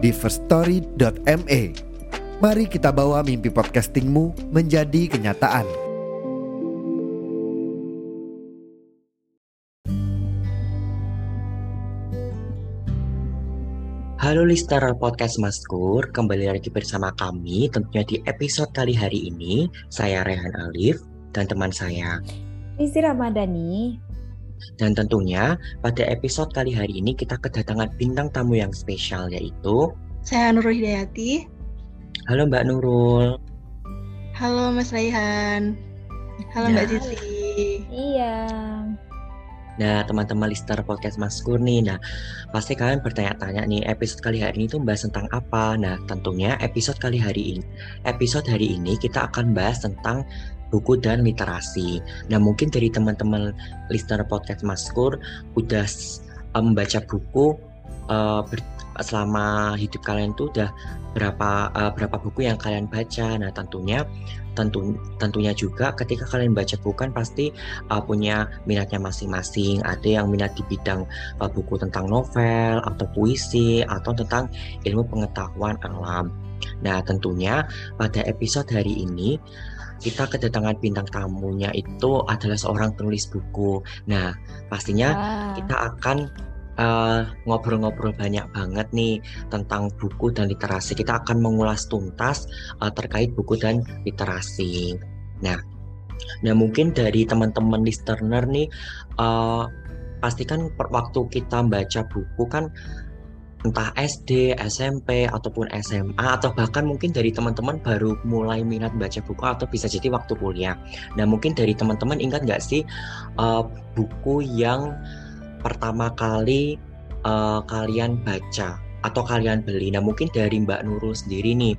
di firststory.me. Mari kita bawa mimpi podcastingmu menjadi kenyataan. Halo listener podcast Maskur, kembali lagi bersama kami tentunya di episode kali hari ini. Saya Rehan Alif dan teman saya Rizky Ramadhani. Dan tentunya pada episode kali hari ini kita kedatangan bintang tamu yang spesial yaitu Saya Nurul Hidayati. Halo Mbak Nurul. Halo Mas Raihan. Halo Ya. Mbak Cici. Iya. Nah teman-teman listener podcast Maskur nih, nah pasti kalian bertanya-tanya nih episode kali hari ini tuh bahas tentang apa? Nah tentunya episode kali hari ini, episode hari ini kita akan bahas tentang buku dan literasi. Nah mungkin dari teman-teman listener podcast Maskur udah eh, membaca buku ber- selama hidup kalian tuh udah berapa eh, berapa buku yang kalian baca. Nah tentunya tentu tentunya juga ketika kalian baca buku kan pasti uh, punya minatnya masing-masing. Ada yang minat di bidang uh, buku tentang novel atau puisi atau tentang ilmu pengetahuan alam. Nah, tentunya pada episode hari ini kita kedatangan bintang tamunya itu adalah seorang penulis buku. Nah, pastinya Wah. kita akan uh, ngobrol-ngobrol banyak banget nih tentang buku dan literasi. Kita akan mengulas tuntas uh, terkait buku dan literasi. Nah, nah mungkin dari teman-teman listener nih, uh, pastikan waktu kita baca buku kan entah SD, SMP ataupun SMA atau bahkan mungkin dari teman-teman baru mulai minat baca buku atau bisa jadi waktu kuliah. Nah mungkin dari teman-teman ingat nggak sih uh, buku yang pertama kali uh, kalian baca atau kalian beli. Nah mungkin dari Mbak Nurul sendiri nih,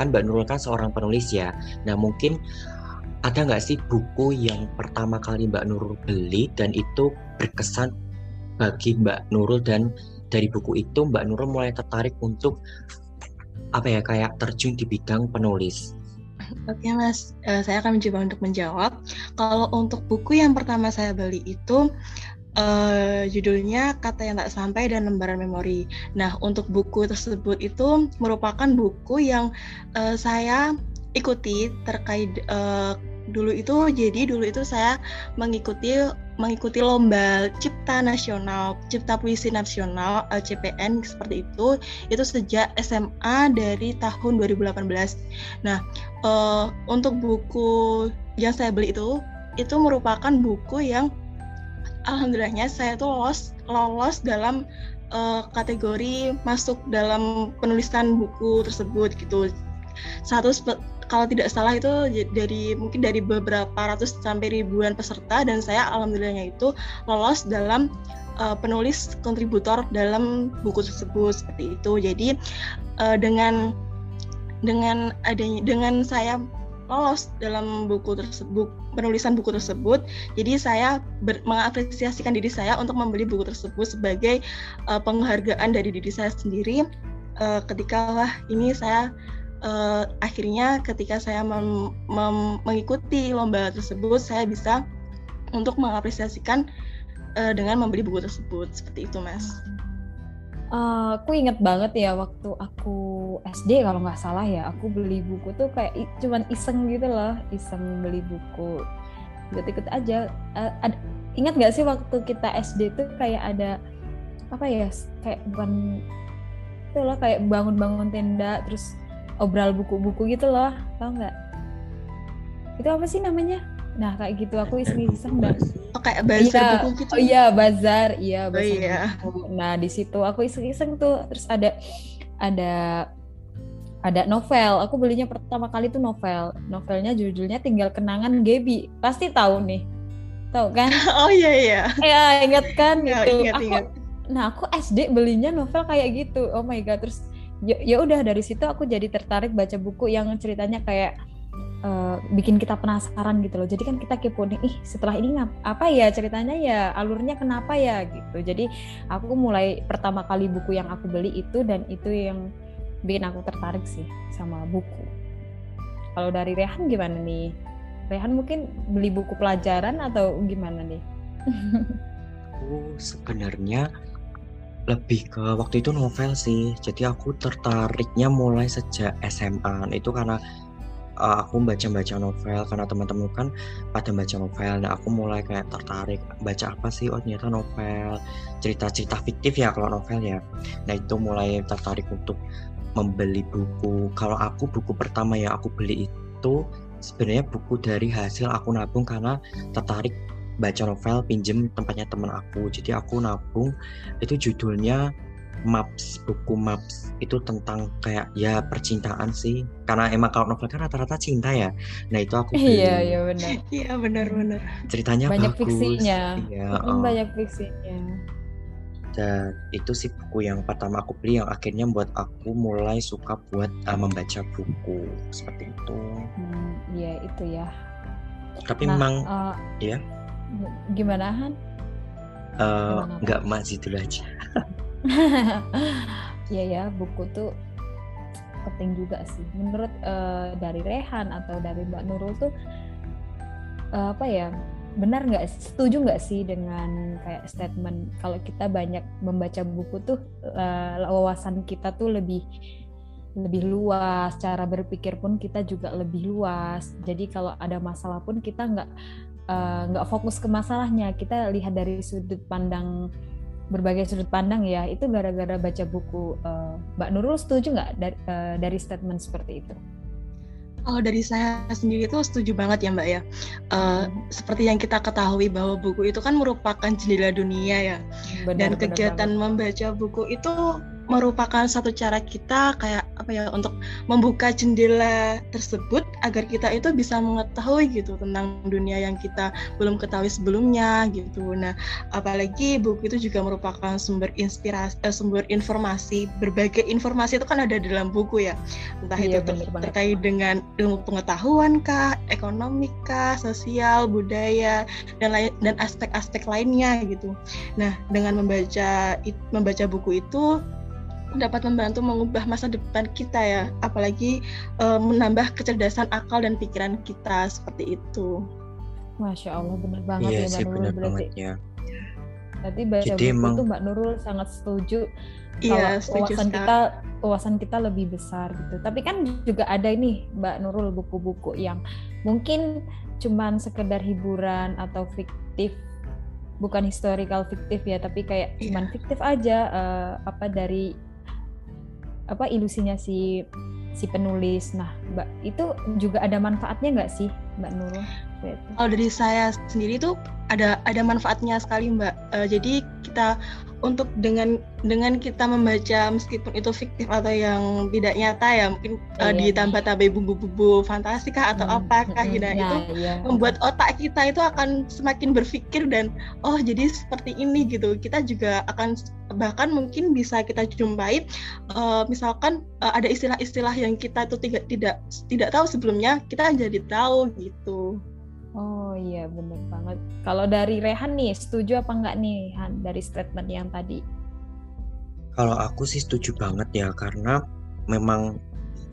kan Mbak Nurul kan seorang penulis ya. Nah mungkin ada nggak sih buku yang pertama kali Mbak Nurul beli dan itu berkesan bagi Mbak Nurul dan dari buku itu Mbak Nurul mulai tertarik untuk apa ya kayak terjun di bidang penulis. Oke Mas, Eh, saya akan mencoba untuk menjawab. Kalau untuk buku yang pertama saya beli itu eh, judulnya Kata yang Tak Sampai dan Lembaran Memori. Nah, untuk buku tersebut itu merupakan buku yang eh, saya ikuti terkait eh, dulu itu jadi dulu itu saya mengikuti mengikuti lomba cipta nasional cipta puisi nasional eh, CPN seperti itu itu sejak SMA dari tahun 2018 nah eh, untuk buku yang saya beli itu itu merupakan buku yang alhamdulillahnya saya tuh lolos lolos dalam eh, kategori masuk dalam penulisan buku tersebut gitu. Satu kalau tidak salah itu dari mungkin dari beberapa ratus sampai ribuan peserta dan saya alhamdulillahnya itu lolos dalam eh, penulis kontributor dalam buku tersebut seperti itu. Jadi eh, dengan dengan adanya dengan saya lolos dalam buku tersebut penulisan buku tersebut jadi saya mengapresiasikan diri saya untuk membeli buku tersebut sebagai uh, penghargaan dari diri saya sendiri uh, ketika wah ini saya uh, akhirnya ketika saya mengikuti lomba tersebut saya bisa untuk mengapresiasikan uh, dengan membeli buku tersebut. Seperti itu mas. Eh, aku inget banget ya waktu aku SD kalau nggak salah ya aku beli buku tuh kayak cuman iseng gitu loh iseng beli buku. Ikut-ikut aja. Eh, ad- ingat nggak sih waktu kita SD tuh kayak ada apa ya kayak bukan itu loh kayak bangun-bangun tenda terus obral buku-buku gitu loh tau nggak itu apa sih namanya nah kayak gitu aku iseng-iseng dan oh kayak bazar Iya, buku gitu Oh iya bazar, iya Oh, bazar iya. buku. Nah di situ aku iseng-iseng tuh, terus ada ada ada novel. Aku belinya pertama kali tuh novel. Novelnya judulnya Tinggal Kenangan Gebi. Pasti tahu nih, tahu kan? oh iya iya ya ingat kan Ya, gitu. ingat Aku- ingat Nah aku SD belinya novel kayak gitu. Oh my god, terus ya ya udah dari situ aku jadi tertarik baca buku yang ceritanya kayak uh, bikin kita penasaran gitu loh. Jadi kan kita kepo nih ih setelah ini apa ya ceritanya ya? Alurnya kenapa ya? Gitu. Jadi aku mulai pertama kali buku yang aku beli itu dan itu yang bikin aku tertarik sih sama buku. Kalau dari Rehan gimana nih? Rehan mungkin beli buku pelajaran atau gimana nih? Aku sebenarnya lebih ke waktu itu novel sih. Jadi aku tertariknya mulai sejak SMA itu karena uh, aku baca-baca novel karena teman-teman kan pada baca novel. Nah aku mulai kayak tertarik baca apa sih? Oh ternyata novel cerita-cerita fiktif ya kalau novel ya. Nah itu mulai tertarik untuk membeli buku. Kalau aku buku pertama yang aku beli itu sebenarnya buku dari hasil aku nabung karena tertarik baca novel pinjem tempatnya teman aku. Jadi aku nabung itu judulnya Maps buku Maps. Itu tentang kayak ya percintaan sih. Karena emang kalau novel kan rata-rata cinta ya. Nah itu aku beli. iya iya benar. Iya benar benar. Ceritanya banyak bagus. fiksinya. Ya, uh. banyak fiksinya. Dan itu sih buku yang pertama aku beli yang akhirnya membuat aku mulai suka buat uh, membaca buku. Seperti itu. Hmm, iya itu ya. Tapi nah, memang uh, ya gimana Han? Uh, nggak masih dulu aja. Iya ya, buku tuh penting juga sih. Menurut uh, dari Rehan atau dari Mbak Nurul tuh uh, apa ya? Benar nggak? Setuju nggak sih dengan kayak statement kalau kita banyak membaca buku tuh uh, wawasan kita tuh lebih lebih luas, cara berpikir pun kita juga lebih luas. Jadi kalau ada masalah pun kita nggak Eh, nggak uh, fokus ke masalahnya kita lihat dari sudut pandang berbagai sudut pandang ya itu gara-gara baca buku uh, Mbak Nurul setuju nggak dari, uh, dari statement seperti itu? Kalau dari saya sendiri itu setuju banget ya Mbak ya. Uh, hmm. Seperti yang kita ketahui bahwa buku itu kan merupakan jendela dunia ya. Benar, Dan kegiatan benar membaca buku itu merupakan satu cara kita kayak apa ya untuk membuka jendela tersebut agar kita itu bisa mengetahui gitu tentang dunia yang kita belum ketahui sebelumnya gitu. Nah, apalagi buku itu juga merupakan sumber inspirasi eh, sumber informasi. Berbagai informasi itu kan ada di dalam buku ya. Entah iya, itu ter terkait dengan ilmu pengetahuan kah, ekonomi kah, sosial, budaya dan lain dan aspek-aspek lainnya gitu. Nah, dengan membaca membaca buku itu dapat membantu mengubah masa depan kita ya, apalagi uh, menambah kecerdasan akal dan pikiran kita seperti itu. Masya Allah benar banget iya ya Mbak Nurul berarti. Ya. Berarti baca Jadi buku emang... itu Mbak Nurul sangat setuju iya, kalau wawasan kita wawasan kita lebih besar gitu. Tapi kan juga ada ini Mbak Nurul buku-buku yang mungkin cuman sekedar hiburan atau fiktif bukan historical fiktif ya tapi kayak iya. cuman fiktif aja uh, apa dari apa ilusinya si si penulis. Nah, Mbak itu juga ada manfaatnya nggak sih, Mbak Nurul? Kalau dari saya sendiri tuh ada ada manfaatnya sekali, Mbak. Uh, jadi kita untuk dengan dengan kita membaca meskipun itu fiktif atau yang tidak nyata ya mungkin uh, ditambah tambah bumbu-bumbu fantastika atau hmm, apakah hmm, nah, itu iya. membuat otak kita itu akan semakin berpikir dan oh jadi seperti ini gitu. Kita juga akan bahkan mungkin bisa kita jumpai uh, misalkan uh, ada istilah-istilah yang kita itu tidak tidak tidak tahu sebelumnya kita jadi tahu gitu Oh iya bener banget. Kalau dari Rehan nih, setuju apa enggak nih Han dari statement yang tadi? Kalau aku sih setuju banget ya karena memang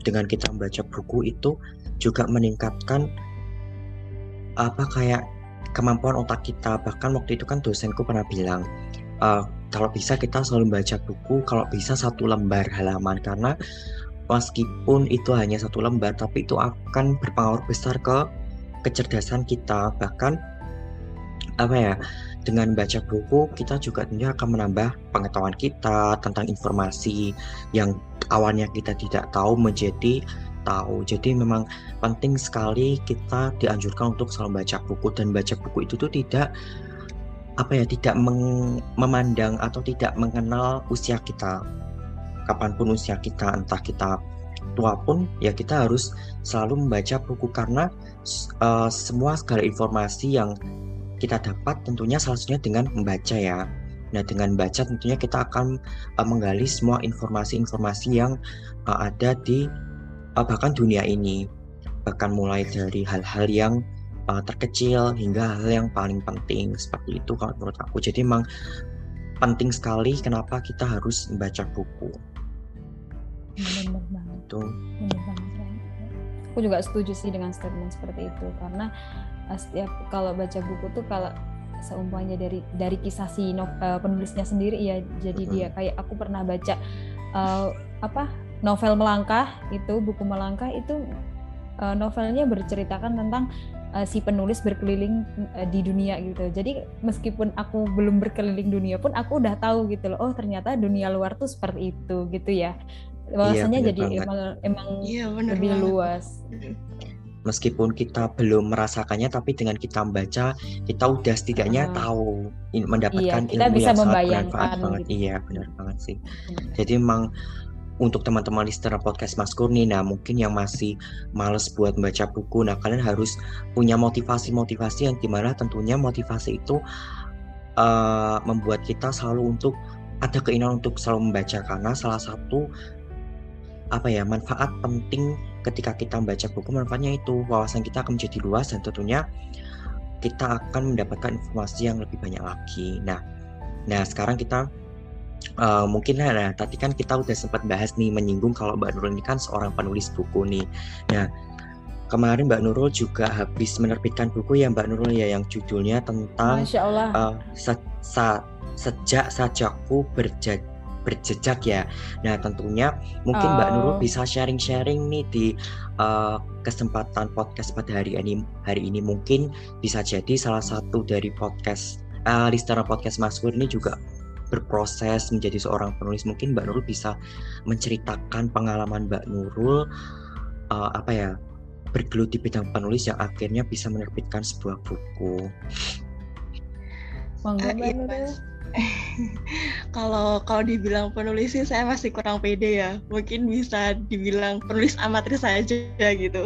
dengan kita membaca buku itu juga meningkatkan apa kayak kemampuan otak kita. Bahkan waktu itu kan dosenku pernah bilang uh, kalau bisa kita selalu membaca buku kalau bisa satu lembar halaman karena meskipun itu hanya satu lembar tapi itu akan berpengaruh besar ke kecerdasan kita. Bahkan apa ya dengan baca buku kita juga tentunya akan menambah pengetahuan kita tentang informasi yang awalnya kita tidak tahu menjadi tahu. Jadi memang penting sekali kita dianjurkan untuk selalu baca buku. Dan baca buku itu tuh tidak apa ya tidak memandang atau tidak mengenal usia kita. Kapan pun usia kita entah kita tua pun ya kita harus selalu membaca buku. Karena uh, semua segala informasi yang kita dapat tentunya salah satunya dengan membaca ya. Nah, dengan baca tentunya kita akan uh, menggali semua informasi-informasi yang uh, ada di uh, bahkan dunia ini. Bahkan mulai dari hal-hal yang uh, terkecil hingga hal yang paling penting seperti itu kalau menurut aku. Jadi memang penting sekali kenapa kita harus membaca buku. Benar banget. Itu. Benar banget. Aku juga setuju sih dengan statement seperti itu karena setiap kalau baca buku tuh kalau seumpamanya dari dari kisah si no, uh, penulisnya sendiri ya jadi -hmm. dia kayak aku pernah baca uh, apa novel melangkah itu buku melangkah itu uh, novelnya berceritakan tentang uh, si penulis berkeliling uh, di dunia gitu jadi meskipun aku belum berkeliling dunia pun aku udah tahu gitu loh oh ternyata dunia luar tuh seperti itu gitu ya bahwasanya iya, jadi banget. emang emang iya, lebih banget. luas meskipun kita belum merasakannya tapi dengan kita membaca kita udah setidaknya uh, tahu mendapatkan iya, kita ilmu bisa yang sangat bermanfaat banget gitu. iya benar banget sih hmm. jadi emang untuk teman-teman listener podcast Mas Kurni, nah mungkin yang masih males buat membaca buku, nah kalian harus punya motivasi-motivasi yang di mana tentunya motivasi itu uh, membuat kita selalu untuk ada keinginan untuk selalu membaca karena salah satu apa ya manfaat penting ketika kita membaca buku manfaatnya itu wawasan kita akan menjadi luas dan tentunya kita akan mendapatkan informasi yang lebih banyak lagi. Nah, nah sekarang kita uh, mungkin nah tadi kan kita udah sempat bahas nih menyinggung kalau Mbak Nurul ini kan seorang penulis buku nih. Nah, kemarin Mbak Nurul juga habis menerbitkan buku ya Mbak Nurul ya yang judulnya tentang Uh, se se sejak sajaku berjadi berjejak ya. Nah tentunya mungkin oh. Mbak Nurul bisa sharing-sharing nih di uh, kesempatan podcast pada hari ini. Hari ini mungkin bisa jadi salah satu dari podcast uh, listener podcast Mas Kur ini juga berproses menjadi seorang penulis. Mungkin Mbak Nurul bisa menceritakan pengalaman Mbak Nurul uh, apa ya bergelut di bidang penulis yang akhirnya bisa menerbitkan sebuah buku. Monggo Mbak Nurul. kalau kalau dibilang penulis sih saya masih kurang pede ya. Mungkin bisa dibilang penulis amatir saja gitu.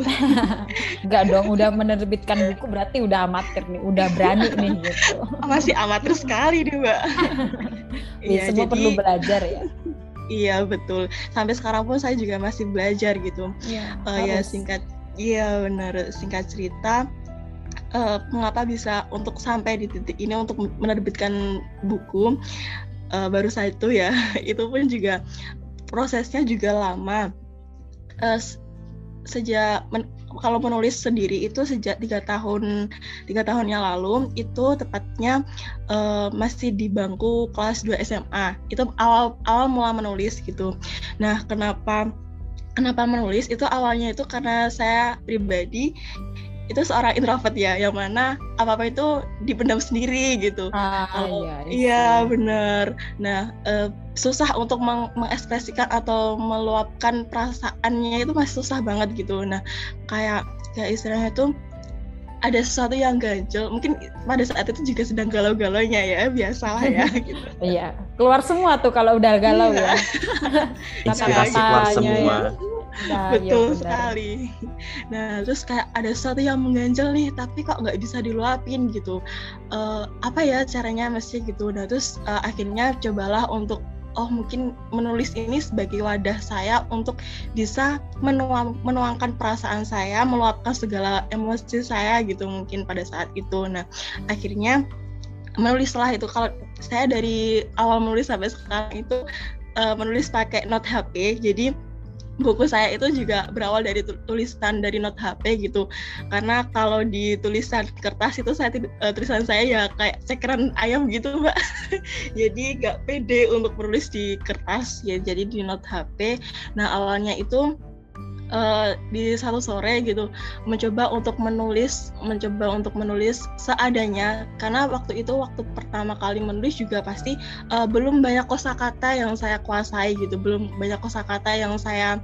Enggak dong, udah menerbitkan buku berarti udah amatir nih, udah berani nih gitu. Masih amatir sekali nih, Mbak. ya, semua jadi, perlu belajar ya. Iya, betul. Sampai sekarang pun saya juga masih belajar gitu. Ya, uh, ya singkat Iya benar singkat cerita uh, mengapa bisa untuk sampai di titik ini untuk menerbitkan buku uh, baru saja itu ya itu pun juga prosesnya juga lama. Uh, sejak men kalau menulis sendiri itu sejak tiga tahun tiga tahun yang lalu itu tepatnya uh, masih di bangku kelas 2 SMA itu awal awal mula menulis gitu. Nah kenapa kenapa menulis? Itu awalnya itu karena saya pribadi itu seorang introvert ya yang mana apa apa itu dipendam sendiri gitu ah, oh, iya, iya benar nah uh, susah untuk meng mengekspresikan atau meluapkan perasaannya itu masih susah banget gitu nah kayak kayak istilahnya itu ada sesuatu yang ganjel mungkin pada saat itu juga sedang galau-galaunya ya biasalah ya gitu. iya keluar semua tuh kalau udah galau iya. ya semua ya. Nah, betul ya sekali. Nah, terus kayak ada sesuatu yang mengganjal nih, tapi kok nggak bisa diluapin gitu. Uh, apa ya caranya mesti gitu. Nah, terus uh, akhirnya cobalah untuk oh mungkin menulis ini sebagai wadah saya untuk bisa menuang, menuangkan perasaan saya, meluapkan segala emosi saya gitu mungkin pada saat itu. Nah, akhirnya menulislah itu kalau saya dari awal menulis sampai sekarang itu uh, menulis pakai note HP. Jadi buku saya itu juga berawal dari tulisan dari not HP gitu. Karena kalau di tulisan kertas itu saya uh, tulisan saya ya kayak cekeran ayam gitu mbak. Jadi nggak pede untuk menulis di kertas ya jadi di not HP nah awalnya itu uh, di satu sore gitu mencoba untuk menulis mencoba untuk menulis seadanya. Karena waktu itu waktu pertama kali menulis juga pasti uh, belum banyak kosakata yang saya kuasai gitu. Belum banyak kosakata yang saya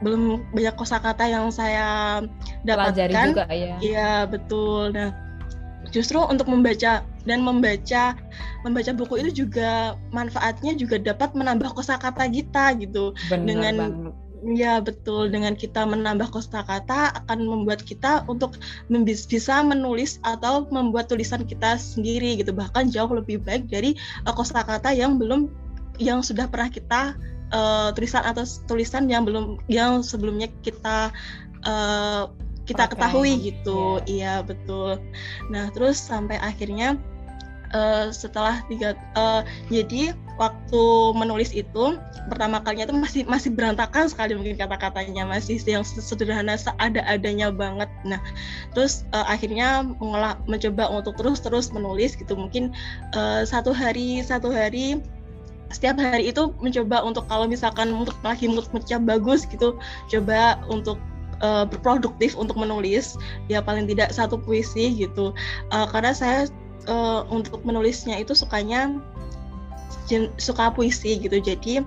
belum banyak kosakata yang saya dapatkan. Juga ya. Iya betul. Nah justru untuk membaca dan membaca membaca buku itu juga manfaatnya juga dapat menambah kosakata kita gitu. Benar dengan banget Ya betul dengan kita menambah kosakata akan membuat kita untuk bisa menulis atau membuat tulisan kita sendiri gitu bahkan jauh lebih baik dari uh, kosakata yang belum yang sudah pernah kita uh, tulisan atau tulisan yang belum yang sebelumnya kita uh, kita Pakai. ketahui gitu iya yeah. betul nah terus sampai akhirnya uh, setelah tiga uh, jadi waktu menulis itu pertama kalinya itu masih masih berantakan sekali mungkin kata-katanya masih yang sederhana seada-adanya banget. Nah terus uh, akhirnya mengolah mencoba untuk terus-terus menulis gitu. Mungkin uh, satu hari satu hari setiap hari itu mencoba untuk kalau misalkan untuk lagi moodnya bagus gitu coba untuk berproduktif untuk menulis. Ya paling tidak satu puisi gitu. Uh, karena saya uh, untuk menulisnya itu sukanya suka puisi gitu. Jadi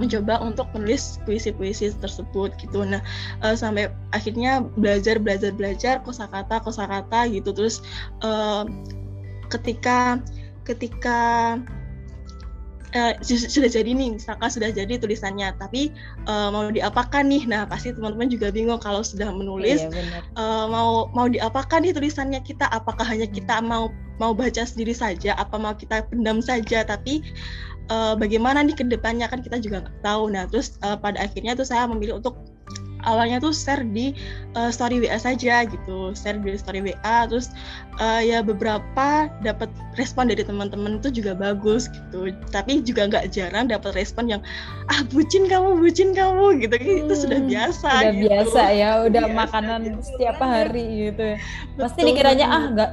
mencoba untuk menulis puisi-puisi tersebut gitu. Nah uh, sampai akhirnya belajar belajar belajar kosakata kosakata gitu. Terus uh, ketika ketika uh, sudah jadi nih misalkan sudah jadi tulisannya tapi uh, mau diapakan nih? Nah pasti teman-teman juga bingung kalau sudah menulis iya, uh, mau mau diapakan nih tulisannya kita? Apakah hanya hmm. kita mau mau baca sendiri saja? Apa mau kita pendam saja? Tapi uh, bagaimana nih ke depannya kan kita juga nggak tahu. Nah terus uh, pada akhirnya tuh saya memilih untuk awalnya tuh share di uh, story WA saja gitu share di story WA terus uh, ya beberapa dapat respon dari teman-teman itu juga bagus gitu. Tapi juga nggak jarang dapat respon yang ah bucin kamu bucin kamu gitu. Hmm, itu sudah biasa udah gitu. biasa ya udah biasa, makanan gitu. setiap hari gitu pasti dikiranya ah nggak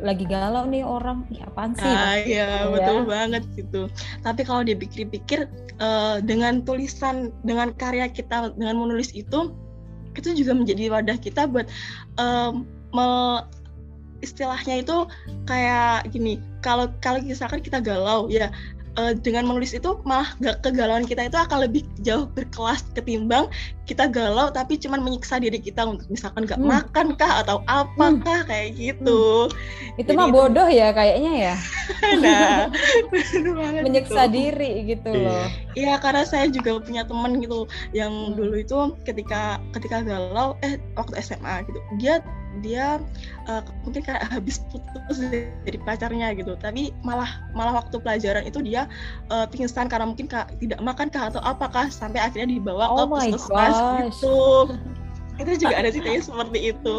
lagi galau nih orang. Ih apaan sih? Ah, iya ya. betul banget gitu. Tapi kalau dipikir-pikir uh, dengan tulisan dengan karya kita dengan menulis itu itu juga menjadi wadah kita buat um, me, istilahnya itu kayak gini. Kalau kalau misalkan kita galau ya uh, dengan menulis itu malah gak kegalauan kita itu akan lebih jauh berkelas ketimbang kita galau tapi cuman menyiksa diri kita untuk misalkan gak hmm. makan kah atau apakah hmm. kayak gitu. Hmm. Itu Jadi mah bodoh itu... ya kayaknya ya. nah, menyiksa gitu. diri gitu loh. Iya karena saya juga punya temen gitu yang hmm. dulu itu ketika ketika galau eh waktu SMA gitu dia dia uh, mungkin kayak habis putus dari pacarnya gitu. Tapi malah malah waktu pelajaran itu dia uh, pingsan karena mungkin kak, tidak makan kah atau apakah sampai akhirnya dibawa oh ke puskesmas gitu. Itu juga ada ceritanya seperti itu.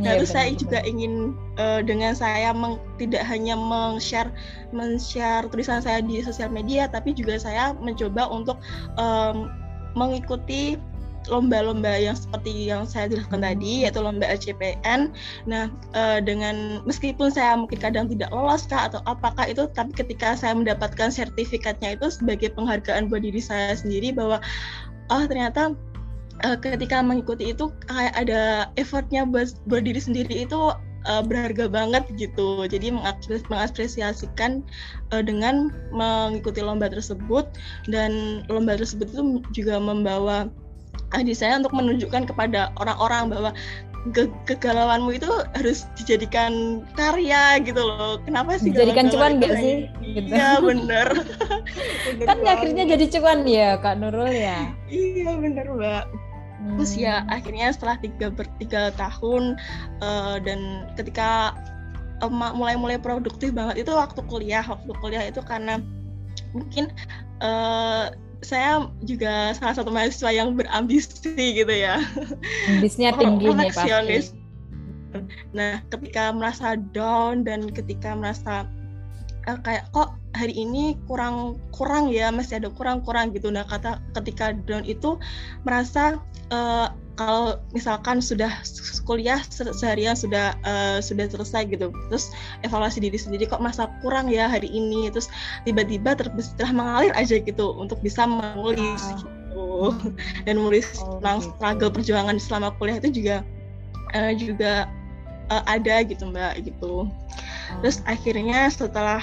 Nah, yeah, terus saya juga ingin uh, dengan saya meng, tidak hanya meng-share men-share tulisan saya di sosial media, tapi juga saya mencoba untuk um, mengikuti lomba-lomba yang seperti yang saya jelaskan tadi yaitu lomba LCPN. Nah, uh, dengan meskipun saya mungkin kadang tidak lolos kah atau apakah itu tapi ketika saya mendapatkan sertifikatnya itu sebagai penghargaan buat diri saya sendiri bahwa oh ternyata uh, ketika mengikuti itu kayak ada effortnya buat buat diri sendiri itu uh, berharga banget gitu. Jadi mengapresiasikan uh, dengan mengikuti lomba tersebut dan lomba tersebut itu juga membawa di saya untuk menunjukkan kepada orang-orang bahwa ke kegalauanmu itu harus dijadikan karya gitu loh. Kenapa sih? Dijadikan cuan gak sih? Gitu. Iya bener. bener kan banget. akhirnya jadi cuan ya Kak Nurul ya. iya bener mbak. Hmm. Terus ya akhirnya setelah tiga bertiga tahun uh, dan ketika mulai-mulai produktif banget itu waktu kuliah waktu kuliah itu karena mungkin uh, saya juga salah satu mahasiswa yang berambisi gitu ya. Ambisnya tinggi nih pasti. Nah, ketika merasa down dan ketika merasa uh, kayak kok hari ini kurang kurang ya masih ada kurang kurang gitu. Nah, kata ketika down itu merasa uh, kalau misalkan sudah kuliah seharian sudah uh, sudah selesai gitu terus evaluasi diri sendiri kok masa kurang ya hari ini terus tiba-tiba telah mengalir aja gitu untuk bisa menulis ah. gitu dan menulis oh, tentang gitu. struggle perjuangan selama kuliah itu juga uh, juga uh, ada gitu mbak gitu oh. terus akhirnya setelah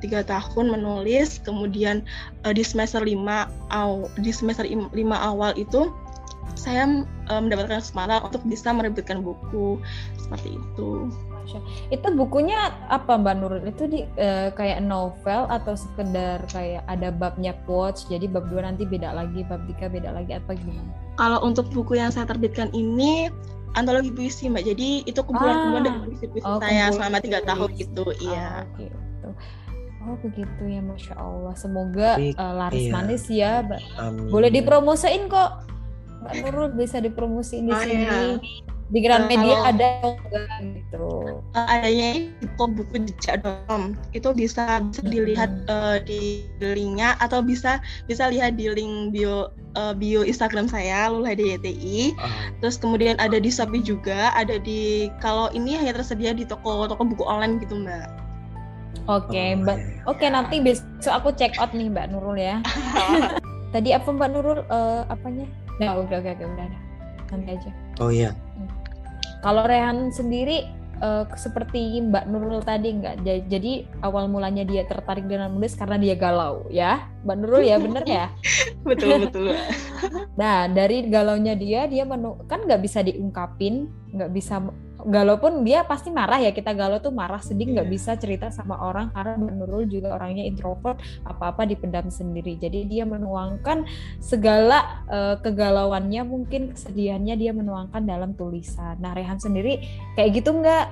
tiga tahun menulis kemudian uh, di semester lima aw di semester lima awal itu saya um, mendapatkan kesempatan untuk bisa merebutkan buku seperti itu. Itu bukunya apa Mbak Nurul? Itu di uh, kayak novel atau sekedar kayak ada babnya quotes, jadi bab dua nanti beda lagi, bab tiga beda lagi apa gimana? Kalau untuk buku yang saya terbitkan ini antologi puisi Mbak. Jadi itu kumpulan-kumpulan ah, dari puisi-puisi oh, saya selama tiga tahun gitu. Iya. Oh, gitu. Oh begitu ya, masya Allah. Semoga uh, laris iya. manis ya. Amin. Boleh dipromosiin kok, Mbak Nurul bisa dipromosiin di oh, sini. Iya di Grand Media kalau, ada gitu uh, adanya itu buku jejak.com itu bisa bisa dilihat uh, di linknya atau bisa bisa lihat di link bio uh, bio Instagram saya lulahdiyti uh. terus kemudian ada di Shopee juga ada di kalau ini hanya tersedia di toko toko buku online gitu mbak Oke, okay, oh, Mbak. Oke, okay, nanti besok aku check out nih Mbak Nurul ya. Tadi apa Mbak Nurul uh, apanya? Nah, udah udah udah udah. Nanti aja. Oh iya. Hmm. Kalau Rehan sendiri uh, seperti Mbak Nurul tadi enggak jadi awal mulanya dia tertarik dengan menulis karena dia galau ya Mbak Nurul ya bener ya betul betul nah dari galaunya dia dia menu kan nggak bisa diungkapin nggak bisa galau pun dia pasti marah ya kita galau tuh marah sedih nggak yeah. bisa cerita sama orang karena Nurul juga orangnya introvert apa-apa dipendam sendiri. Jadi dia menuangkan segala uh, kegalauannya mungkin kesedihannya dia menuangkan dalam tulisan. Nah Rehan sendiri kayak gitu nggak?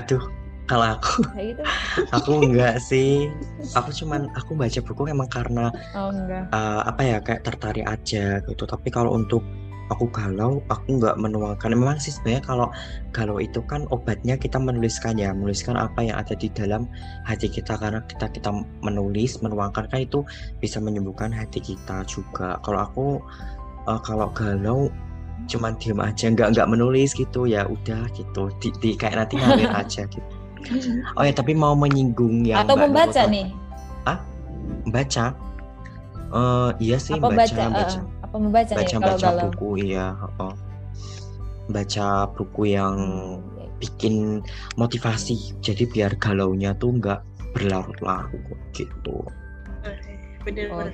Aduh kalau aku gitu. aku enggak sih. Aku cuman aku baca buku emang karena oh, Uh, apa ya kayak tertarik aja gitu. Tapi kalau untuk aku galau aku nggak menuangkan. Memang sih sebenarnya kalau galau itu kan obatnya kita menuliskan ya menuliskan apa yang ada di dalam hati kita. Karena kita kita menulis menuangkan kan itu bisa menyembuhkan hati kita juga. Kalau aku uh, kalau galau cuman diem aja nggak nggak menulis gitu ya udah gitu. Di, di kayak nanti ngalir aja gitu. Oh ya tapi mau menyinggung yang atau membaca nih? Ah membaca? Uh, iya sih apa baca, baca, baca. Apa membaca baca nih, baca kalau buku iya oh. baca buku yang hmm. bikin motivasi jadi biar galaunya tuh nggak berlarut-larut gitu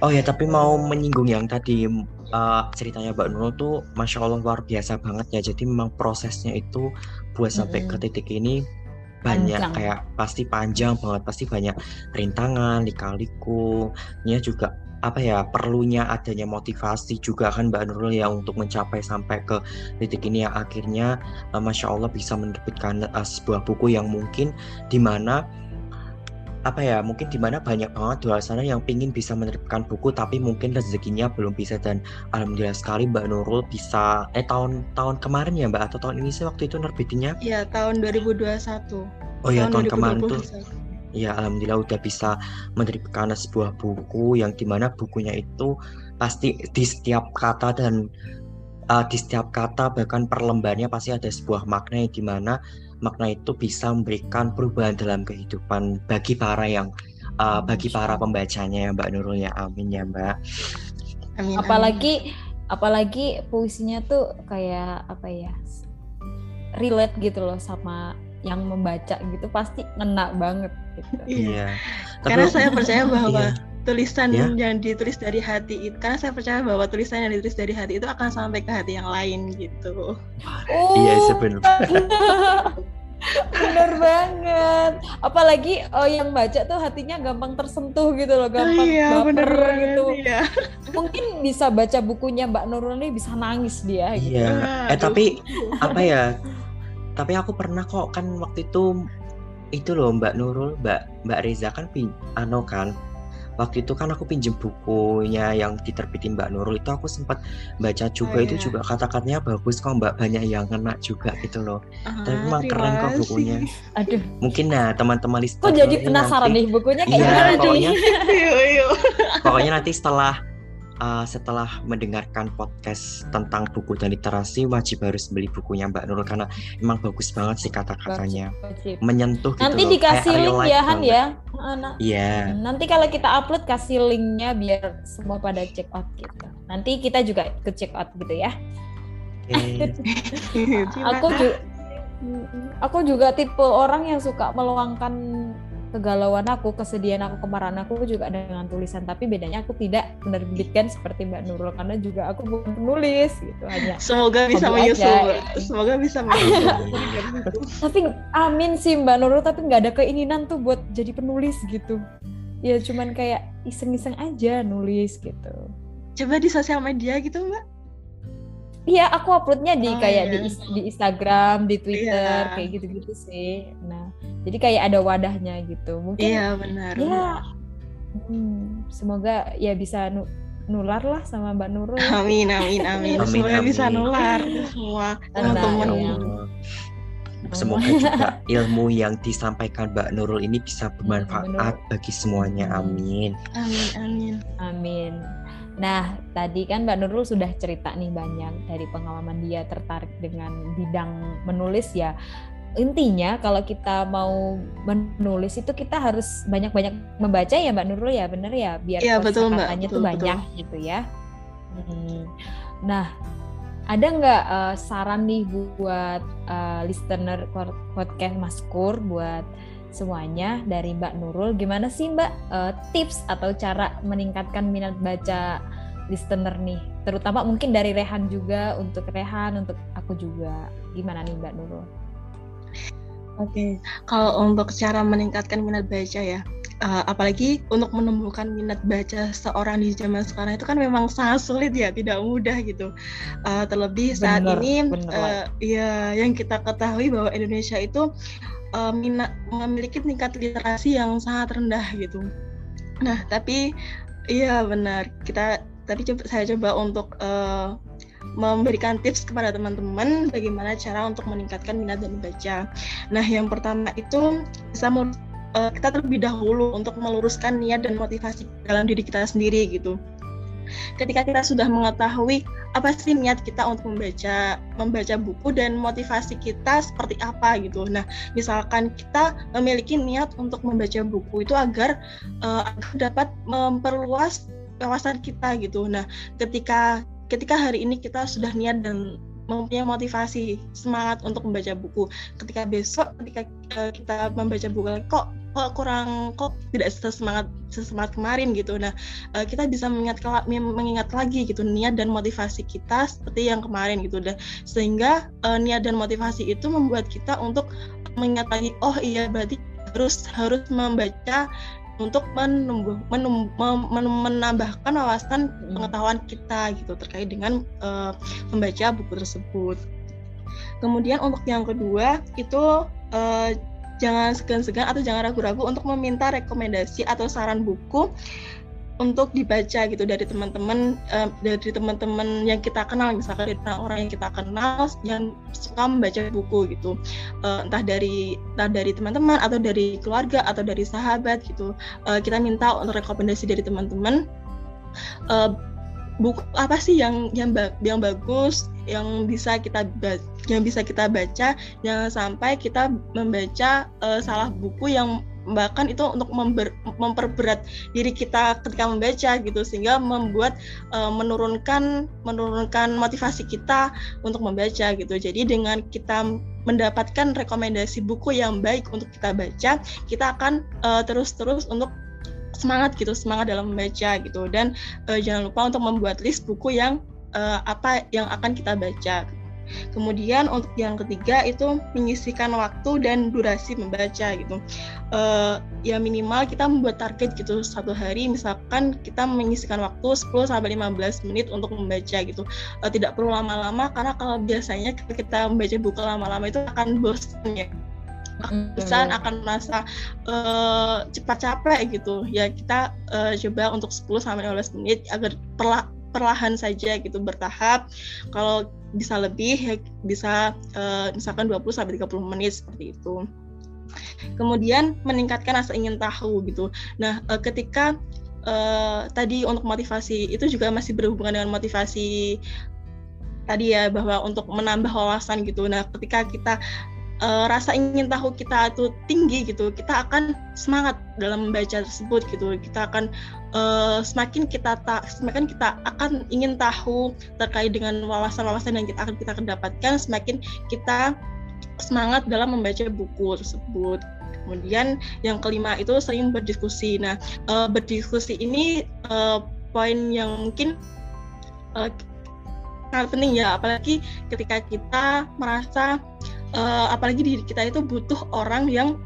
Oh ya tapi mau menyinggung yang tadi uh, ceritanya Mbak Nurul tuh masya Allah luar biasa banget ya jadi memang prosesnya itu buat sampai -hmm. ke titik ini banyak panjang. kayak pasti panjang banget pasti banyak rintangan lika-liku juga apa ya perlunya adanya motivasi juga kan Mbak Nurul ya untuk mencapai sampai ke titik ini yang akhirnya uh, Masya Allah bisa menerbitkan uh, sebuah buku yang mungkin di mana apa ya mungkin di mana banyak banget di luar sana yang pingin bisa menerbitkan buku tapi mungkin rezekinya belum bisa dan alhamdulillah sekali Mbak Nurul bisa eh tahun tahun kemarin ya Mbak atau tahun ini sih waktu itu nerbitinnya? Iya tahun 2021. Oh iya tahun, tahun kemarin tuh ya alhamdulillah udah bisa menerbitkan sebuah buku yang di mana bukunya itu pasti di setiap kata dan uh, di setiap kata bahkan per lembarnya pasti ada sebuah makna yang di mana makna itu bisa memberikan perubahan dalam kehidupan bagi para yang uh, bagi para pembacanya ya Mbak Nurul ya. Amin ya Mbak. Amin, apalagi apalagi puisinya tuh kayak apa ya relate gitu loh sama yang membaca gitu pasti ngena banget gitu. Iya. Tapi, karena saya percaya bahwa iya. tulisan yeah. yang ditulis dari hati itu karena saya percaya bahwa tulisan yang ditulis dari hati itu akan sampai ke hati yang lain gitu. Oh. Iya sebenarnya. Bener banget. Apalagi oh, yang baca tuh hatinya gampang tersentuh gitu loh, gampang iya, baper bener gitu. Iya. Mungkin bisa baca bukunya Mbak Nurul nih bisa nangis dia gitu. Iya. Eh tapi apa ya? Tapi aku pernah kok kan waktu itu itu loh Mbak Nurul Mbak Mbak Reza kan pin ano kan waktu itu kan aku pinjem bukunya yang diterbitin Mbak Nurul itu aku sempat baca juga oh, itu iya. juga kata-katanya bagus kok Mbak banyak yang kena juga gitu loh. Uh, tapi memang keren kok bukunya. Aduh. Mungkin nah teman-teman lister kok jadi penasaran nanti, nih bukunya kayak iya, gimana pokoknya, pokoknya nanti setelah uh, setelah mendengarkan podcast tentang buku dan literasi wajib harus beli bukunya Mbak Nurul karena emang bagus banget sih kata-katanya. menyentuh gitu nanti dikasih link ya Han ya? Iya. Yeah. nanti kalau kita upload kasih linknya biar semua pada check out gitu. Nanti kita juga ke check out gitu ya. Okay. aku juga aku juga tipe orang yang suka meluangkan kegalauan aku, kesedihan aku, kemarahan aku juga dengan tulisan. Tapi bedanya aku tidak menerbitkan seperti Mbak Nurul karena juga aku bukan penulis gitu hanya. Semoga bisa menyusul. Semoga bisa menyusul. tapi amin sih Mbak Nurul, tapi nggak ada keinginan tuh buat jadi penulis gitu. Ya cuman kayak iseng-iseng aja nulis gitu. Coba di sosial media gitu Mbak? Iya, aku uploadnya di oh, kayak iya. di di Instagram, di Twitter, iya. kayak gitu-gitu sih. Nah, jadi kayak ada wadahnya gitu. Mungkin Iya, benar. Ya. Hmm, semoga ya bisa nu nular lah sama Mbak Nurul. Amin, amin, amin. amin semoga amin. bisa nular semua teman-teman. Ya Semoga juga ilmu yang disampaikan Mbak Nurul ini bisa bermanfaat bagi semuanya. Amin. Amin, amin. Amin. Nah, tadi kan Mbak Nurul sudah cerita nih banyak dari pengalaman dia tertarik dengan bidang menulis ya. Intinya kalau kita mau menulis itu kita harus banyak-banyak membaca ya Mbak Nurul ya, bener ya? Biar ya, betul, katanya tuh banyak betul. gitu ya. Hmm. Nah, ada nggak uh, saran nih buat uh, listener podcast Maskur buat semuanya dari Mbak Nurul. Gimana sih Mbak uh, tips atau cara meningkatkan minat baca listener nih? Terutama mungkin dari Rehan juga untuk Rehan, untuk aku juga. Gimana nih Mbak Nurul? Oke, okay. kalau untuk cara meningkatkan minat baca ya, uh, apalagi untuk menumbuhkan minat baca seorang di zaman sekarang itu kan memang sangat sulit ya, tidak mudah gitu. Uh, terlebih saat bener, ini, bener. Uh, ya yang kita ketahui bahwa Indonesia itu uh, minat memiliki tingkat literasi yang sangat rendah gitu. Nah, tapi iya benar kita tapi coba, saya coba untuk uh, memberikan tips kepada teman-teman bagaimana cara untuk meningkatkan minat dan membaca. Nah, yang pertama itu bisa uh, kita terlebih dahulu untuk meluruskan niat dan motivasi dalam diri kita sendiri gitu ketika kita sudah mengetahui apa sih niat kita untuk membaca membaca buku dan motivasi kita seperti apa gitu. Nah, misalkan kita memiliki niat untuk membaca buku itu agar uh, dapat memperluas wawasan kita gitu. Nah, ketika ketika hari ini kita sudah niat dan mempunyai motivasi semangat untuk membaca buku. Ketika besok ketika uh, kita membaca buku kok kok kurang kok tidak sesemangat sesemangat kemarin gitu. Nah uh, kita bisa mengingat mengingat lagi gitu niat dan motivasi kita seperti yang kemarin gitu. Dan sehingga uh, niat dan motivasi itu membuat kita untuk mengingat lagi oh iya berarti harus harus membaca untuk menumbuh, menum, menambahkan wawasan hmm. pengetahuan kita gitu terkait dengan uh, membaca buku tersebut. Kemudian untuk yang kedua itu uh, jangan segan-segan atau jangan ragu-ragu untuk meminta rekomendasi atau saran buku untuk dibaca gitu dari teman-teman uh, dari teman-teman yang kita kenal misalkan dari orang yang kita kenal yang suka membaca buku gitu. Uh, entah dari entah dari teman-teman atau dari keluarga atau dari sahabat gitu. Uh, kita minta untuk rekomendasi dari teman-teman uh, buku apa sih yang yang yang bagus yang bisa kita yang bisa kita baca jangan sampai kita membaca uh, salah buku yang bahkan itu untuk member, memperberat diri kita ketika membaca gitu sehingga membuat uh, menurunkan menurunkan motivasi kita untuk membaca gitu. Jadi dengan kita mendapatkan rekomendasi buku yang baik untuk kita baca kita akan uh, terus-terus untuk semangat gitu semangat dalam membaca gitu. Dan uh, jangan lupa untuk membuat list buku yang uh, apa yang akan kita baca Kemudian untuk yang ketiga itu menyisihkan waktu dan durasi membaca gitu. Uh, ya minimal kita membuat target gitu satu hari misalkan kita menyisihkan waktu 10 sampai 15 menit untuk membaca gitu. Uh, tidak perlu lama-lama karena kalau biasanya kita membaca buku lama-lama itu akan bosan ya bosan akan merasa uh, cepat capek gitu ya kita uh, coba untuk 10 sampai 15 menit agar perla perlahan saja gitu bertahap. Kalau bisa lebih ya bisa uh, misalkan 20 sampai 30 menit seperti itu. Kemudian meningkatkan rasa ingin tahu gitu. Nah uh, ketika uh, tadi untuk motivasi itu juga masih berhubungan dengan motivasi tadi ya bahwa untuk menambah wawasan gitu. Nah ketika kita uh, rasa ingin tahu kita itu tinggi gitu, kita akan semangat dalam membaca tersebut gitu. Kita akan uh, semakin kita tak semakin kita akan ingin tahu terkait dengan wawasan-wawasan yang kita akan kita dapatkan, semakin kita semangat dalam membaca buku tersebut. kemudian yang kelima itu sering berdiskusi nah uh, berdiskusi ini uh, poin yang mungkin uh, sangat penting ya apalagi ketika kita merasa uh, apalagi diri kita itu butuh orang yang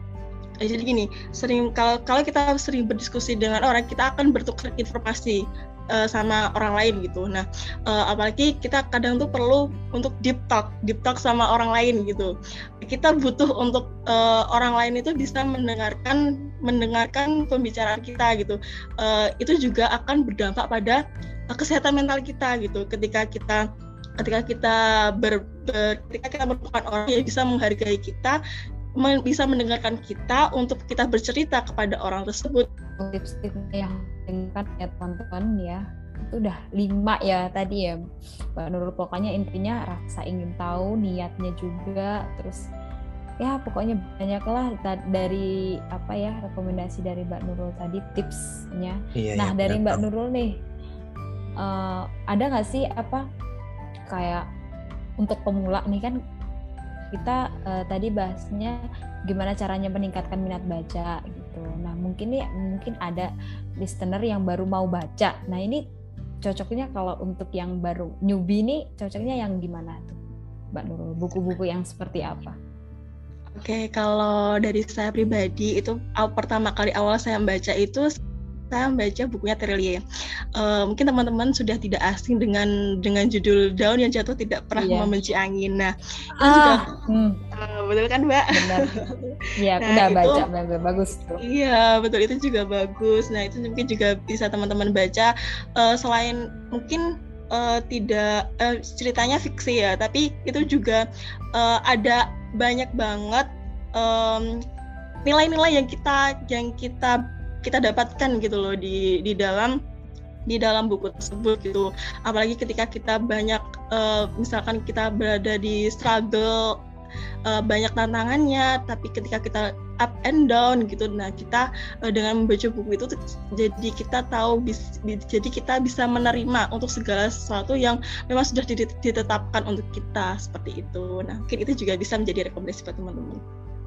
jadi gini sering kalau kalau kita sering berdiskusi dengan orang kita akan bertukar informasi uh, sama orang lain gitu. Nah, uh, apalagi kita kadang tuh perlu untuk deep talk, deep talk sama orang lain gitu. Kita butuh untuk uh, orang lain itu bisa mendengarkan mendengarkan pembicaraan kita gitu. Uh, itu juga akan berdampak pada uh, kesehatan mental kita gitu. Ketika kita ketika kita ber, ber ketika kita merupakan orang yang bisa menghargai kita bisa mendengarkan kita untuk kita bercerita kepada orang tersebut. Tips-tips yang kan ya teman-teman ya itu udah lima ya tadi ya Mbak Nurul pokoknya intinya rasa ingin tahu niatnya juga terus ya pokoknya banyaklah dari apa ya rekomendasi dari Mbak Nurul tadi tipsnya iya, nah iya, dari Mbak tahu. Nurul nih uh, ada nggak sih apa kayak untuk pemula nih kan kita uh, tadi bahasnya gimana caranya meningkatkan minat baca gitu. Nah mungkin nih mungkin ada listener yang baru mau baca. Nah ini cocoknya kalau untuk yang baru newbie nih cocoknya yang gimana tuh, Mbak Nurul? Buku-buku yang seperti apa? Oke, kalau dari saya pribadi itu pertama kali awal saya membaca itu saya membaca bukunya Terelie. Uh, mungkin teman-teman sudah tidak asing dengan dengan judul Daun yang Jatuh Tidak Pernah yeah. Membenci Angin. Nah, itu ah, juga hmm. uh, betul kan, Mbak? Benar. Iya, nah, udah baca, bagus tuh. Iya, betul itu juga bagus. Nah, itu mungkin juga bisa teman-teman baca. Uh, selain mungkin uh, tidak uh, ceritanya fiksi ya, tapi itu juga uh, ada banyak banget nilai nilai-nilai yang kita yang kita kita dapatkan gitu loh di di dalam di dalam buku tersebut gitu. Apalagi ketika kita banyak uh, misalkan kita berada di struggle uh, banyak tantangannya tapi ketika kita up and down gitu nah kita uh, dengan membaca buku itu jadi kita tahu bis, jadi kita bisa menerima untuk segala sesuatu yang memang sudah ditetapkan untuk kita seperti itu. Nah mungkin itu juga bisa menjadi rekomendasi buat teman-teman.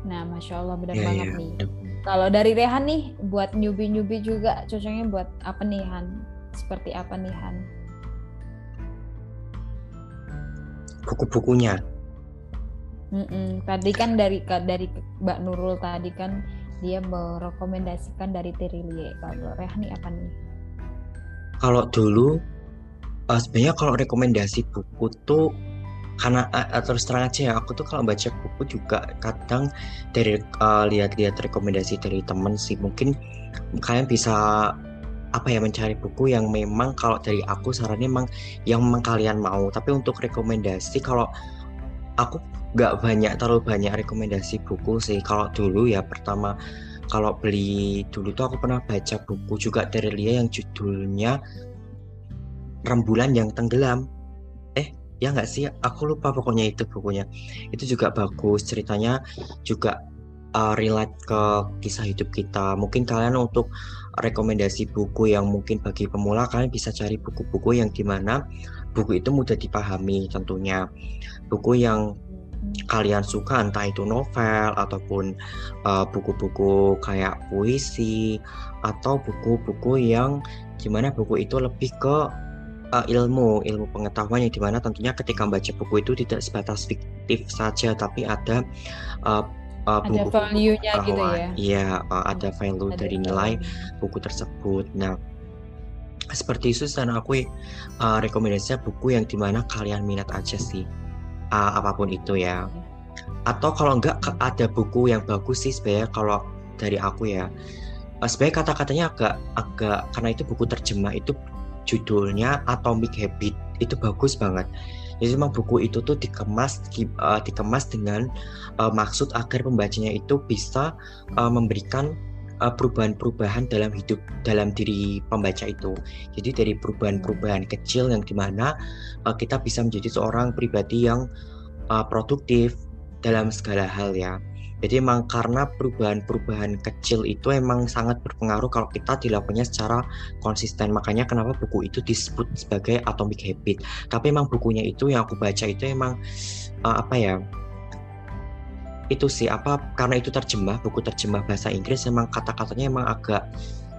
Nah masya allah benar yeah, banget yeah. nih kalau dari Rehan nih, buat newbie-newbie juga cocoknya buat apa nih Han? Seperti apa nih Han? Buku-bukunya. Mm-mm. Tadi kan dari dari Mbak Nurul tadi kan dia merekomendasikan dari Terilie. Kalau Rehan nih apa nih? Kalau dulu, uh, sebenarnya kalau rekomendasi buku tuh karena uh, terus terang aja ya aku tuh kalau baca buku juga kadang dari uh, lihat-lihat rekomendasi dari temen sih mungkin kalian bisa apa ya mencari buku yang memang kalau dari aku sarannya memang yang memang kalian mau. Tapi untuk rekomendasi kalau aku nggak banyak terlalu banyak rekomendasi buku sih. Kalau dulu ya pertama kalau beli dulu tuh aku pernah baca buku juga dari Lia yang judulnya Rembulan yang Tenggelam ya nggak sih? Aku lupa pokoknya itu bukunya itu juga bagus ceritanya juga uh, relate ke kisah hidup kita. Mungkin kalian untuk rekomendasi buku yang mungkin bagi pemula kalian bisa cari buku-buku yang di mana buku itu mudah dipahami tentunya. Buku yang kalian suka entah itu novel ataupun uh, buku-buku uh, kayak puisi atau buku-buku yang gimana buku itu lebih ke uh, ilmu ilmu pengetahuan yang di mana tentunya ketika membaca buku itu tidak sebatas fiktif saja tapi ada uh, uh, ada value-nya gitu ya? iya uh, ada value ada dari nilai buku tersebut. Nah seperti itu dan aku uh, rekomendasinya buku yang di mana kalian minat aja sih. Uh, apa pun itu ya. Atau kalau enggak ada buku yang bagus sih sebenarnya kalau dari aku ya. Sebenarnya kata-katanya agak agak karena itu buku terjemah itu judulnya Atomic Habit itu bagus banget jadi memang buku itu tuh dikemas uh, dikemas dengan uh, maksud agar pembacanya itu bisa uh, memberikan perubahan-perubahan dalam hidup dalam diri pembaca itu. Jadi dari perubahan-perubahan kecil yang di mana uh, kita bisa menjadi seorang pribadi yang uh, produktif dalam segala hal ya. Jadi emang karena perubahan-perubahan kecil itu emang sangat berpengaruh kalau kita dilakukannya secara konsisten. Makanya kenapa buku itu disebut sebagai atomic habit. Tapi emang bukunya itu yang aku baca itu emang uh, apa ya? itu sih apa karena itu terjemah buku terjemah bahasa Inggris emang kata-katanya emang agak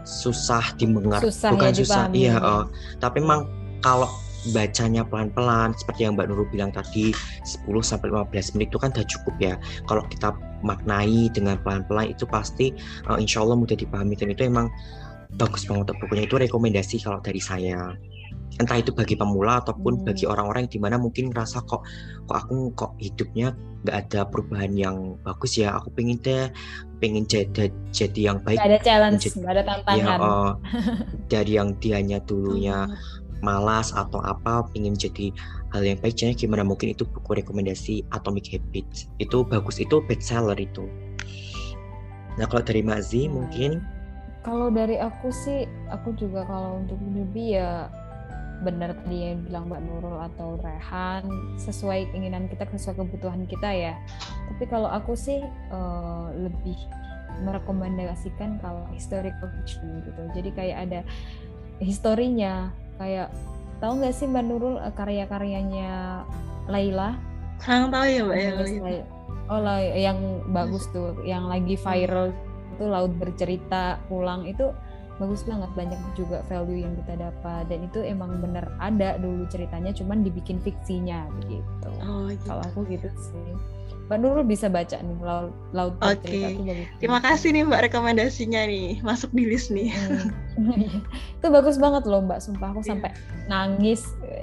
susah dimengerti Susah bukan ya susah dipahami. iya eh, tapi emang kalau bacanya pelan-pelan seperti yang Mbak Nurul bilang tadi 10 sampai 15 menit itu kan udah cukup ya kalau kita maknai dengan pelan-pelan itu pasti eh, insya Allah mudah dipahami. Dan itu emang bagus banget untuk bukunya. Itu rekomendasi kalau dari saya. Entah itu bagi pemula ataupun Hmm. bagi orang-orang yang di mana mungkin ngerasa kok kok aku kok hidupnya nggak ada perubahan yang bagus ya. Aku pengen deh pengen jadi jadi yang baik. Nggak ada challenge, Menjadi- nggak ada ya tantangan. eh, dari yang dianya dulunya Oh, malas atau apa pengen jadi hal yang baik jadi gimana mungkin itu buku rekomendasi Atomic Habits itu bagus itu bestseller itu nah kalau dari Mazi mungkin Kalau dari aku sih, aku juga kalau untuk newbie ya benar tadi yang bilang Mbak Nurul atau Rehan sesuai keinginan kita, sesuai kebutuhan kita ya. Tapi kalau aku sih eh, lebih merekomendasikan kalau historical fiction gitu. Jadi kayak ada historinya, kayak tahu nggak sih Mbak Nurul eh, karya-karyanya Laila? kurang tahu ya mbak ya Nulis Lai- Oh lah yang bagus tuh, yang lagi viral itu laut bercerita pulang itu bagus banget banyak juga value yang kita dapat dan itu emang bener ada dulu ceritanya cuman dibikin fiksinya begitu. oh gitu. Kalau aku gitu sih. Mbak Nurul bisa baca nih laut, laut itu bagus. terima kasih nih mbak rekomendasinya nih masuk di list nih Hmm. itu bagus banget loh Mbak, sumpah aku Iya. sampai nangis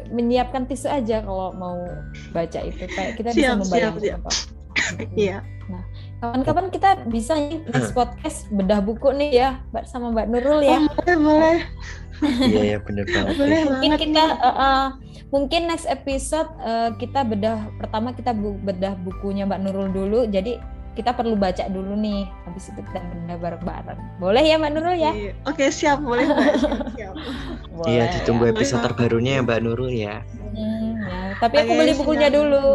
menyiapkan tisu aja kalau mau baca itu kayak kita bisa Siap, siap, membayangkan siap. Mm-mm. iya Kapan-kapan kita bisa nih next podcast bedah buku nih ya, Mbak sama Mbak Nurul oh, ya. boleh boleh iya ya bener banget boleh ya. mungkin banget kita eh, eh, mungkin next episode eh, kita bedah pertama kita bu- bedah bukunya Mbak Nurul dulu. Jadi kita perlu baca dulu nih. Habis itu kita bedah bareng-bareng. Boleh ya Mbak Nurul ya? Iya. oke siap boleh mbak siap, siap. iya ditunggu Boleh episode terbarunya ya Mbak Nurul ya Hmm, ya. Tapi aku Oke, beli bukunya siap. dulu.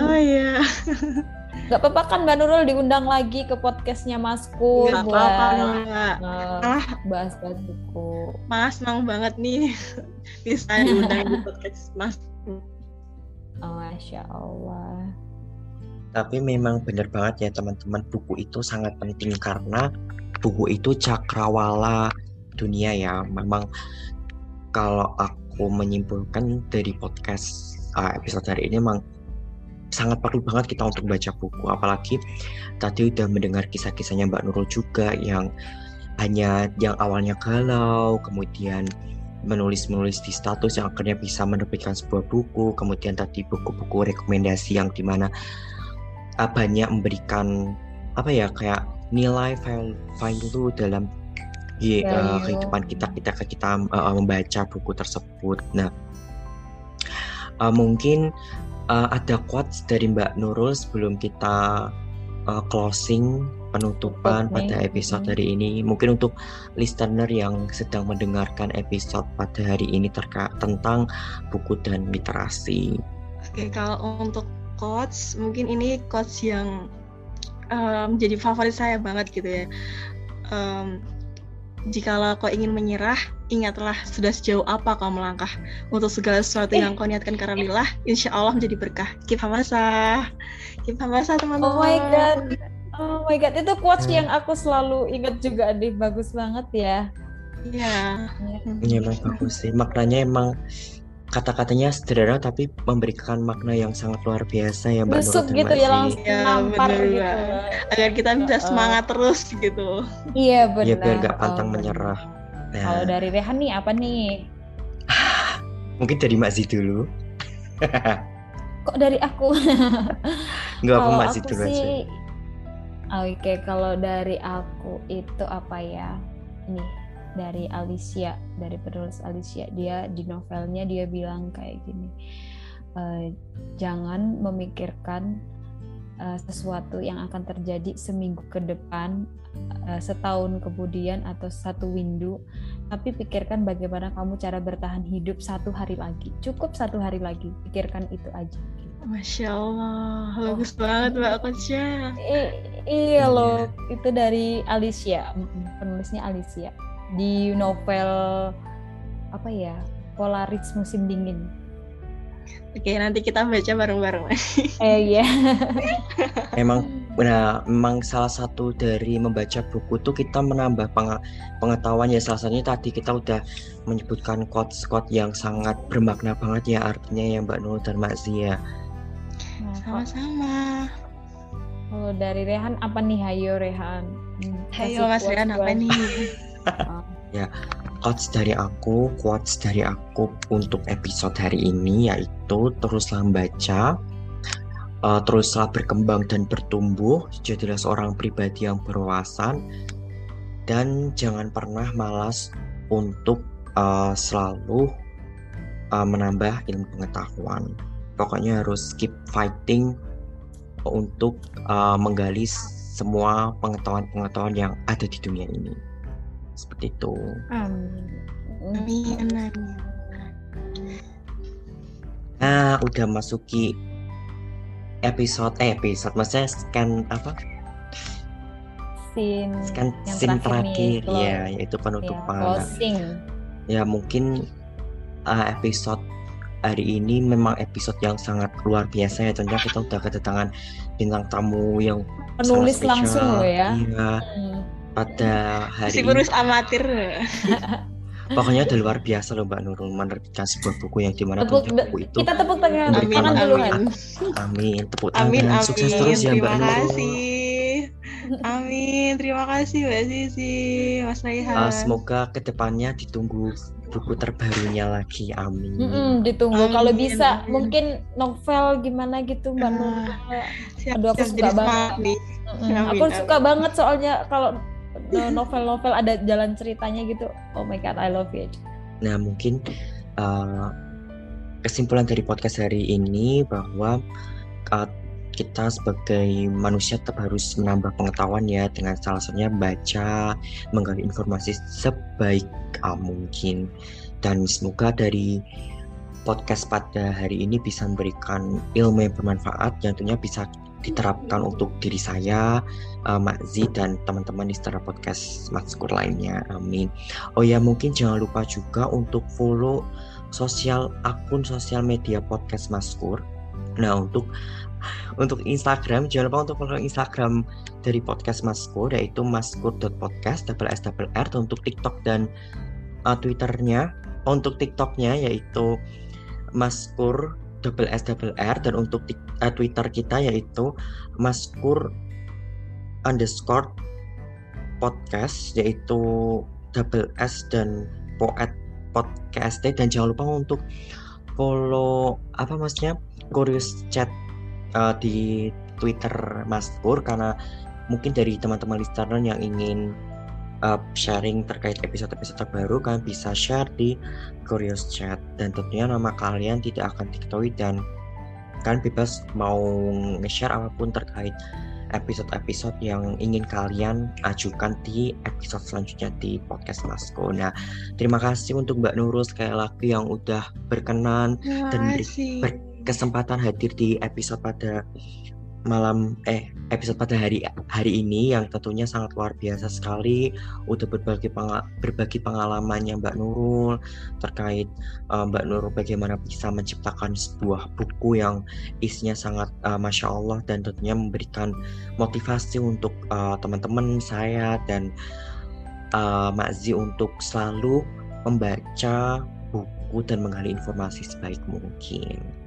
Oh iya Gak apa-apa kan Mbak Nurul diundang lagi ke podcastnya Masku nggak buat apa-apa mbak eh, Ah. bahas-bahas buku. mas senang banget nih bisa diundang di podcast mas Oh, Masya Allah. Tapi memang benar banget ya teman-teman buku itu sangat penting karena buku itu cakrawala dunia ya. Memang kalau aku menyimpulkan dari podcast uh, episode hari ini memang sangat perlu banget kita untuk baca buku apalagi tadi udah mendengar kisah-kisahnya Mbak Nurul juga yang hanya yang awalnya galau kemudian menulis-menulis di status yang akhirnya bisa menerbitkan sebuah buku kemudian tadi buku-buku rekomendasi yang di mana uh, banyak memberikan apa ya kayak nilai value, dalam di, uh, Value. kehidupan kita kita kita uh, membaca buku tersebut. Nah, uh, mungkin uh, ada quotes dari Mbak Nurul sebelum kita uh, closing penutupan nih. pada episode hari ini. Mungkin untuk listener yang sedang mendengarkan episode pada hari ini terkait tentang buku dan literasi. Oke, kalau untuk quotes, mungkin ini quotes yang em, jadi favorit saya banget gitu ya. Em, jikalau kau ingin menyerah, ingatlah sudah sejauh apa kau melangkah. Untuk segala sesuatu yang kau niatkan karena lillah, insya Allah menjadi berkah. Keep hamasa. Keep hamasa teman-teman. Oh my god. Oh my god, itu quotes Hmm. yang aku selalu ingat juga nih, bagus banget ya. Iya. Iya emang bagus sih. Maknanya emang kata-katanya sederhana tapi memberikan makna yang sangat luar biasa ya Mbak Nurul gitu ya langsung Iya, nampar bener, gitu. Agar kita bisa Uh-uh. semangat terus gitu. Iya benar. Iya, biar nggak pantang Oh, menyerah. Nah, Kalau dari Rehan nih apa nih? mungkin dari Mbak Zi dulu. Kok dari aku? Enggak apa Mbak Zi aku dulu aja. sih, oke kalau dari aku itu apa ya? Ini dari Alicia, dari penulis Alicia. Dia di novelnya dia bilang kayak gini, "Eh, jangan memikirkan eh, sesuatu yang akan terjadi seminggu ke depan, eh, setahun kemudian atau satu windu, tapi pikirkan bagaimana kamu cara bertahan hidup satu hari lagi. Cukup satu hari lagi, pikirkan itu aja." Masya Allah, bagus banget Mbak Kocha. I- iya loh, itu dari Alicia, penulisnya Alicia di novel apa ya Polaris musim dingin. Oke, nanti kita baca bareng-bareng. Eh iya. Emang Nah, memang salah satu dari membaca buku tuh kita menambah peng- pengetahuan ya salah satunya tadi kita udah menyebutkan quotes-quotes yang sangat bermakna banget ya artinya ya Mbak Nurul dan Mbak Zia. Nah, Sama-sama. kalau dari Rehan apa nih? Hayo Rehan. Hmm, kasih Ayo Mas Rian apa buat- nih? Quotes dari aku, quotes dari aku untuk episode hari ini yaitu teruslah membaca, eh, teruslah berkembang dan bertumbuh, jadilah seorang pribadi yang berwawasan, dan jangan pernah malas untuk eh, selalu eh, menambah ilmu pengetahuan. Pokoknya harus keep fighting untuk eh, menggali semua pengetahuan-pengetahuan yang ada di dunia ini. Seperti itu. Amin. Amin, amin. Nah, udah masuki episode eh episode maksudnya scan apa? Scene Scan yang scene terakhir terakhir ya, yaitu ya, penutupan. closing. Ya, mungkin uh, episode hari ini memang episode yang sangat luar biasa ya tentunya kita udah kedatangan bintang tamu yang Penulis langsung loh ya. Iya, Hmm. Pada hari Si ini penulis amatir. pokoknya udah luar biasa loh Mbak Nurul menerbitkan sebuah buku yang di mana Tepuk, buku itu kita tepuk tangan, Amin, amin. amin tepuk tangan Amin, amin. sukses terus ya Mbak Terima Nurul. kasih. Amin. Terima kasih Mbak Sisi, Mas Raihan. Uh, semoga ke depannya ditunggu buku terbarunya lagi. Amin. Mm-mm, ditunggu Amin, kalau bisa amin. mungkin novel gimana gitu Mbak Ah, Nurul. siap, Aduh, aku siap, suka banget. Mm-mm, Amin, aku amin. suka banget soalnya kalau novel-novel ada jalan ceritanya gitu. Oh my god, I love it. Nah, mungkin uh, kesimpulan dari podcast hari ini bahwa uh, kita sebagai manusia tetap harus menambah pengetahuan ya dengan salah satunya baca, menggali informasi sebaik uh, mungkin. Dan semoga dari podcast pada hari ini bisa memberikan ilmu yang bermanfaat yang tentunya bisa diterapkan untuk diri saya, uh, Mak Z dan teman-teman di setara podcast Matskur lainnya. Amin. Oh ya mungkin jangan lupa juga untuk follow sosial akun sosial media podcast Maskur. Nah untuk untuk Instagram jangan lupa untuk follow Instagram dari podcast Maskur yaitu maskur.podcast double s double r untuk TikTok dan uh, Twitternya untuk TikToknya yaitu Maskur double s double r dan untuk tik- uh, Twitter kita yaitu Maskur underscore podcast yaitu double S dan poet podcast. Dan jangan lupa untuk follow apa maksudnya Curious Chat uh, di Twitter Mas Pur karena mungkin dari teman-teman listener yang ingin uh, sharing terkait episode-episode terbaru kan bisa share di Curious Chat. Dan tentunya nama kalian tidak akan diketahui dan kalian bebas mau nge-share apa pun terkait episode-episode yang ingin kalian ajukan di episode selanjutnya di podcast Masko. Nah, terima kasih untuk Mbak Nurul sekali lagi yang udah berkenan Terima dan beri- kasih. kesempatan hadir di episode pada malam eh episode pada hari hari ini yang tentunya sangat luar biasa sekali udah berbagi penga- berbagi pengalamannya Mbak Nurul terkait eh, Mbak Nurul bagaimana bisa menciptakan sebuah buku yang isinya sangat eh, masya Allah dan tentunya memberikan motivasi untuk eh, teman-teman saya dan eh, Mak Zi untuk selalu membaca buku dan menggali informasi sebaik mungkin.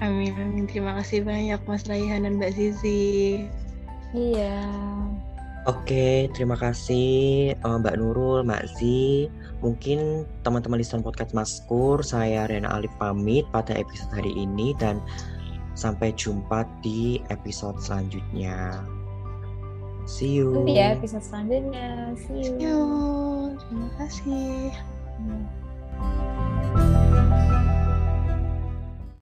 Amin, amin. Terima kasih banyak Mas Raihan dan Mbak Sisi. Iya. Oke, terima kasih eh, Mbak Nurul, Mbak Zi. Mungkin teman-teman listener podcast Maskur, saya Rena Alif pamit pada episode hari ini dan sampai jumpa di episode selanjutnya. See you. Nanti ya episode selanjutnya. See you. Yuk, terima kasih. Hmm.